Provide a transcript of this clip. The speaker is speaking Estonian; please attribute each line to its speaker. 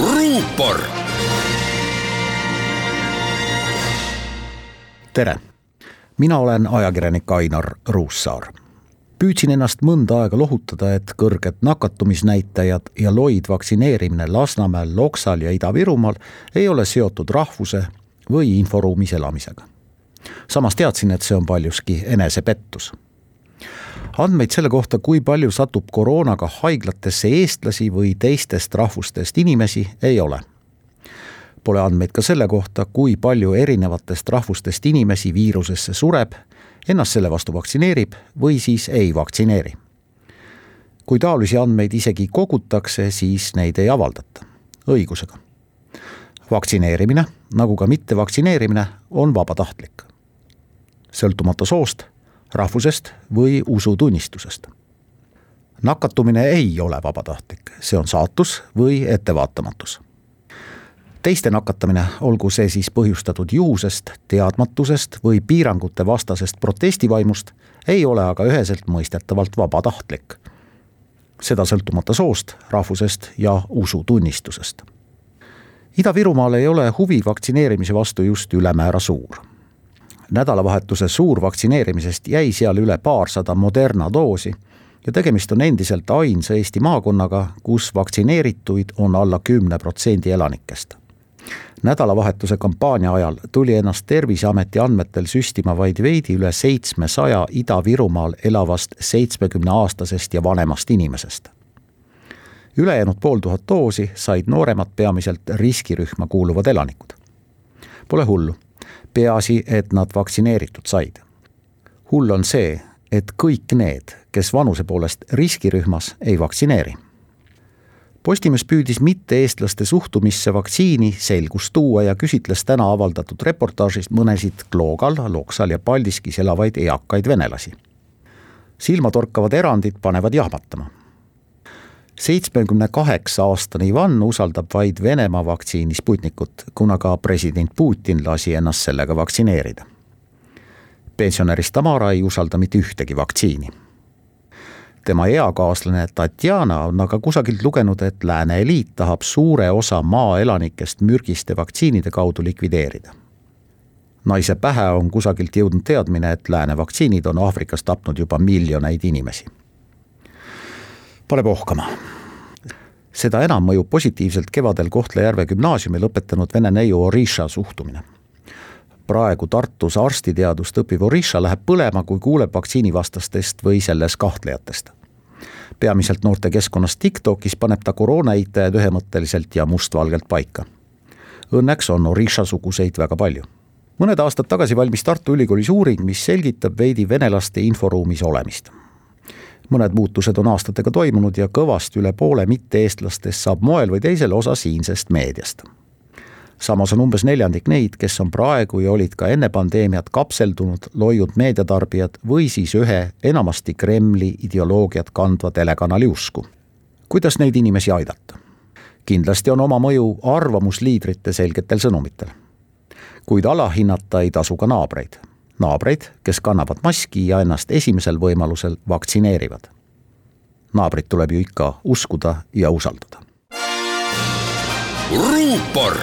Speaker 1: ruupor. tere, mina olen ajakirjanik Ainar Ruussaar. püüdsin ennast mõnda aega lohutada, et kõrged nakatumisnäitajad ja loid vaktsineerimine Lasnamäel, Loksal ja Ida-Virumaal ei ole seotud rahvuse või inforuumis elamisega. samas teadsin, et see on paljuski enesepettus andmeid selle kohta, kui palju satub koroonaga haiglatesse eestlasi või teistest rahvustest inimesi, ei ole. Pole andmeid ka selle kohta, kui palju erinevatest rahvustest inimesi viirusesse sureb, ennast selle vastu vaktsineerib või siis ei vaktsineeri. kui taolisi andmeid isegi kogutakse, siis neid ei avaldata, õigusega. vaktsineerimine, nagu ka mittevaktsineerimine, on vabatahtlik. sõltumata soost rahvusest või usutunnistusest. nakatumine ei ole vabatahtlik, see on saatus või ettevaatamatus. teiste nakatamine, olgu see siis põhjustatud juhusest, teadmatusest või piirangute vastasest protestivaimust, ei ole aga üheselt mõistetavalt vabatahtlik. seda sõltumata soost, rahvusest ja usutunnistusest Ida-Virumaal ei ole huvi vaktsineerimise vastu just ülemäära suur nädalavahetuse suurvaktsineerimisest jäi seal üle paarsada Moderna doosi ja tegemist on endiselt ainsa Eesti maakonnaga, kus vaktsineerituid on alla kümne protsendi elanikest. nädalavahetuse kampaania ajal tuli ennast Terviseameti andmetel süstima vaid veidi üle seitsmesaja Ida-Virumaal elavast seitsmekümneaastasest ja vanemast inimesest. ülejäänud pool tuhat doosi said nooremad peamiselt riskirühma kuuluvad elanikud. Pole hullu peaasi, et nad vaktsineeritud said. hull on see, et kõik need, kes vanuse poolest riskirühmas, ei vaktsineeri. Postimees püüdis mitte-eestlaste suhtumisse vaktsiini selgust tuua ja küsitles täna avaldatud reportaažis mõnesid Kloogal, Loksal ja Paldiskis elavaid eakaid venelasi. silmatorkavad erandid panevad jahmatama seitsmekümne kaheksa aastane Ivan usaldab vaid Venemaa vaktsiini Sputnikut, kuna ka president Putin lasi ennast sellega vaktsineerida. pensionärist Tamara ei usalda mitte ühtegi vaktsiini. tema eakaaslane Tatjana on aga kusagilt lugenud, et lääne eliit tahab suure osa maaelanikest mürgiste vaktsiinide kaudu likvideerida naise pähe on kusagilt jõudnud teadmine, et lääne vaktsiinid on Aafrikas tapnud juba miljoneid inimesi paneb ohkama. Seda enam mõjub positiivselt kevadel Kohtla-Järve gümnaasiumi lõpetanud vene neiu Orisha suhtumine. praegu Tartus arstiteadust õppiv Orisha läheb põlema, kui kuuleb vaktsiinivastastest või selles kahtlejatest. peamiselt noortekeskkonnas TikTokis paneb ta koroona eitajad ühemõtteliselt ja mustvalgelt paika. Õnneks on Orisha-suguseid väga palju mõned aastad tagasi valmis Tartu Ülikoolis uuring, mis selgitab veidi venelaste inforuumis olemist mõned muutused on aastatega toimunud ja kõvasti üle poole mitte-eestlastest saab moel või teisel osa siinsest meediast. samas on umbes neljandik neid, kes on praegu ja olid ka enne pandeemiat kapseldunud, loiud meediatarbijad või siis ühe enamasti Kremli ideoloogiat kandva telekanali usku. kuidas neid inimesi aidata? kindlasti on oma mõju arvamusliidrite selgetel sõnumitel. kuid alahinnata ei tasu ka naabreid naabreid, kes kannavad maski ja ennast esimesel võimalusel vaktsineerivad. naabrit tuleb ju ikka uskuda ja usaldada. ruupor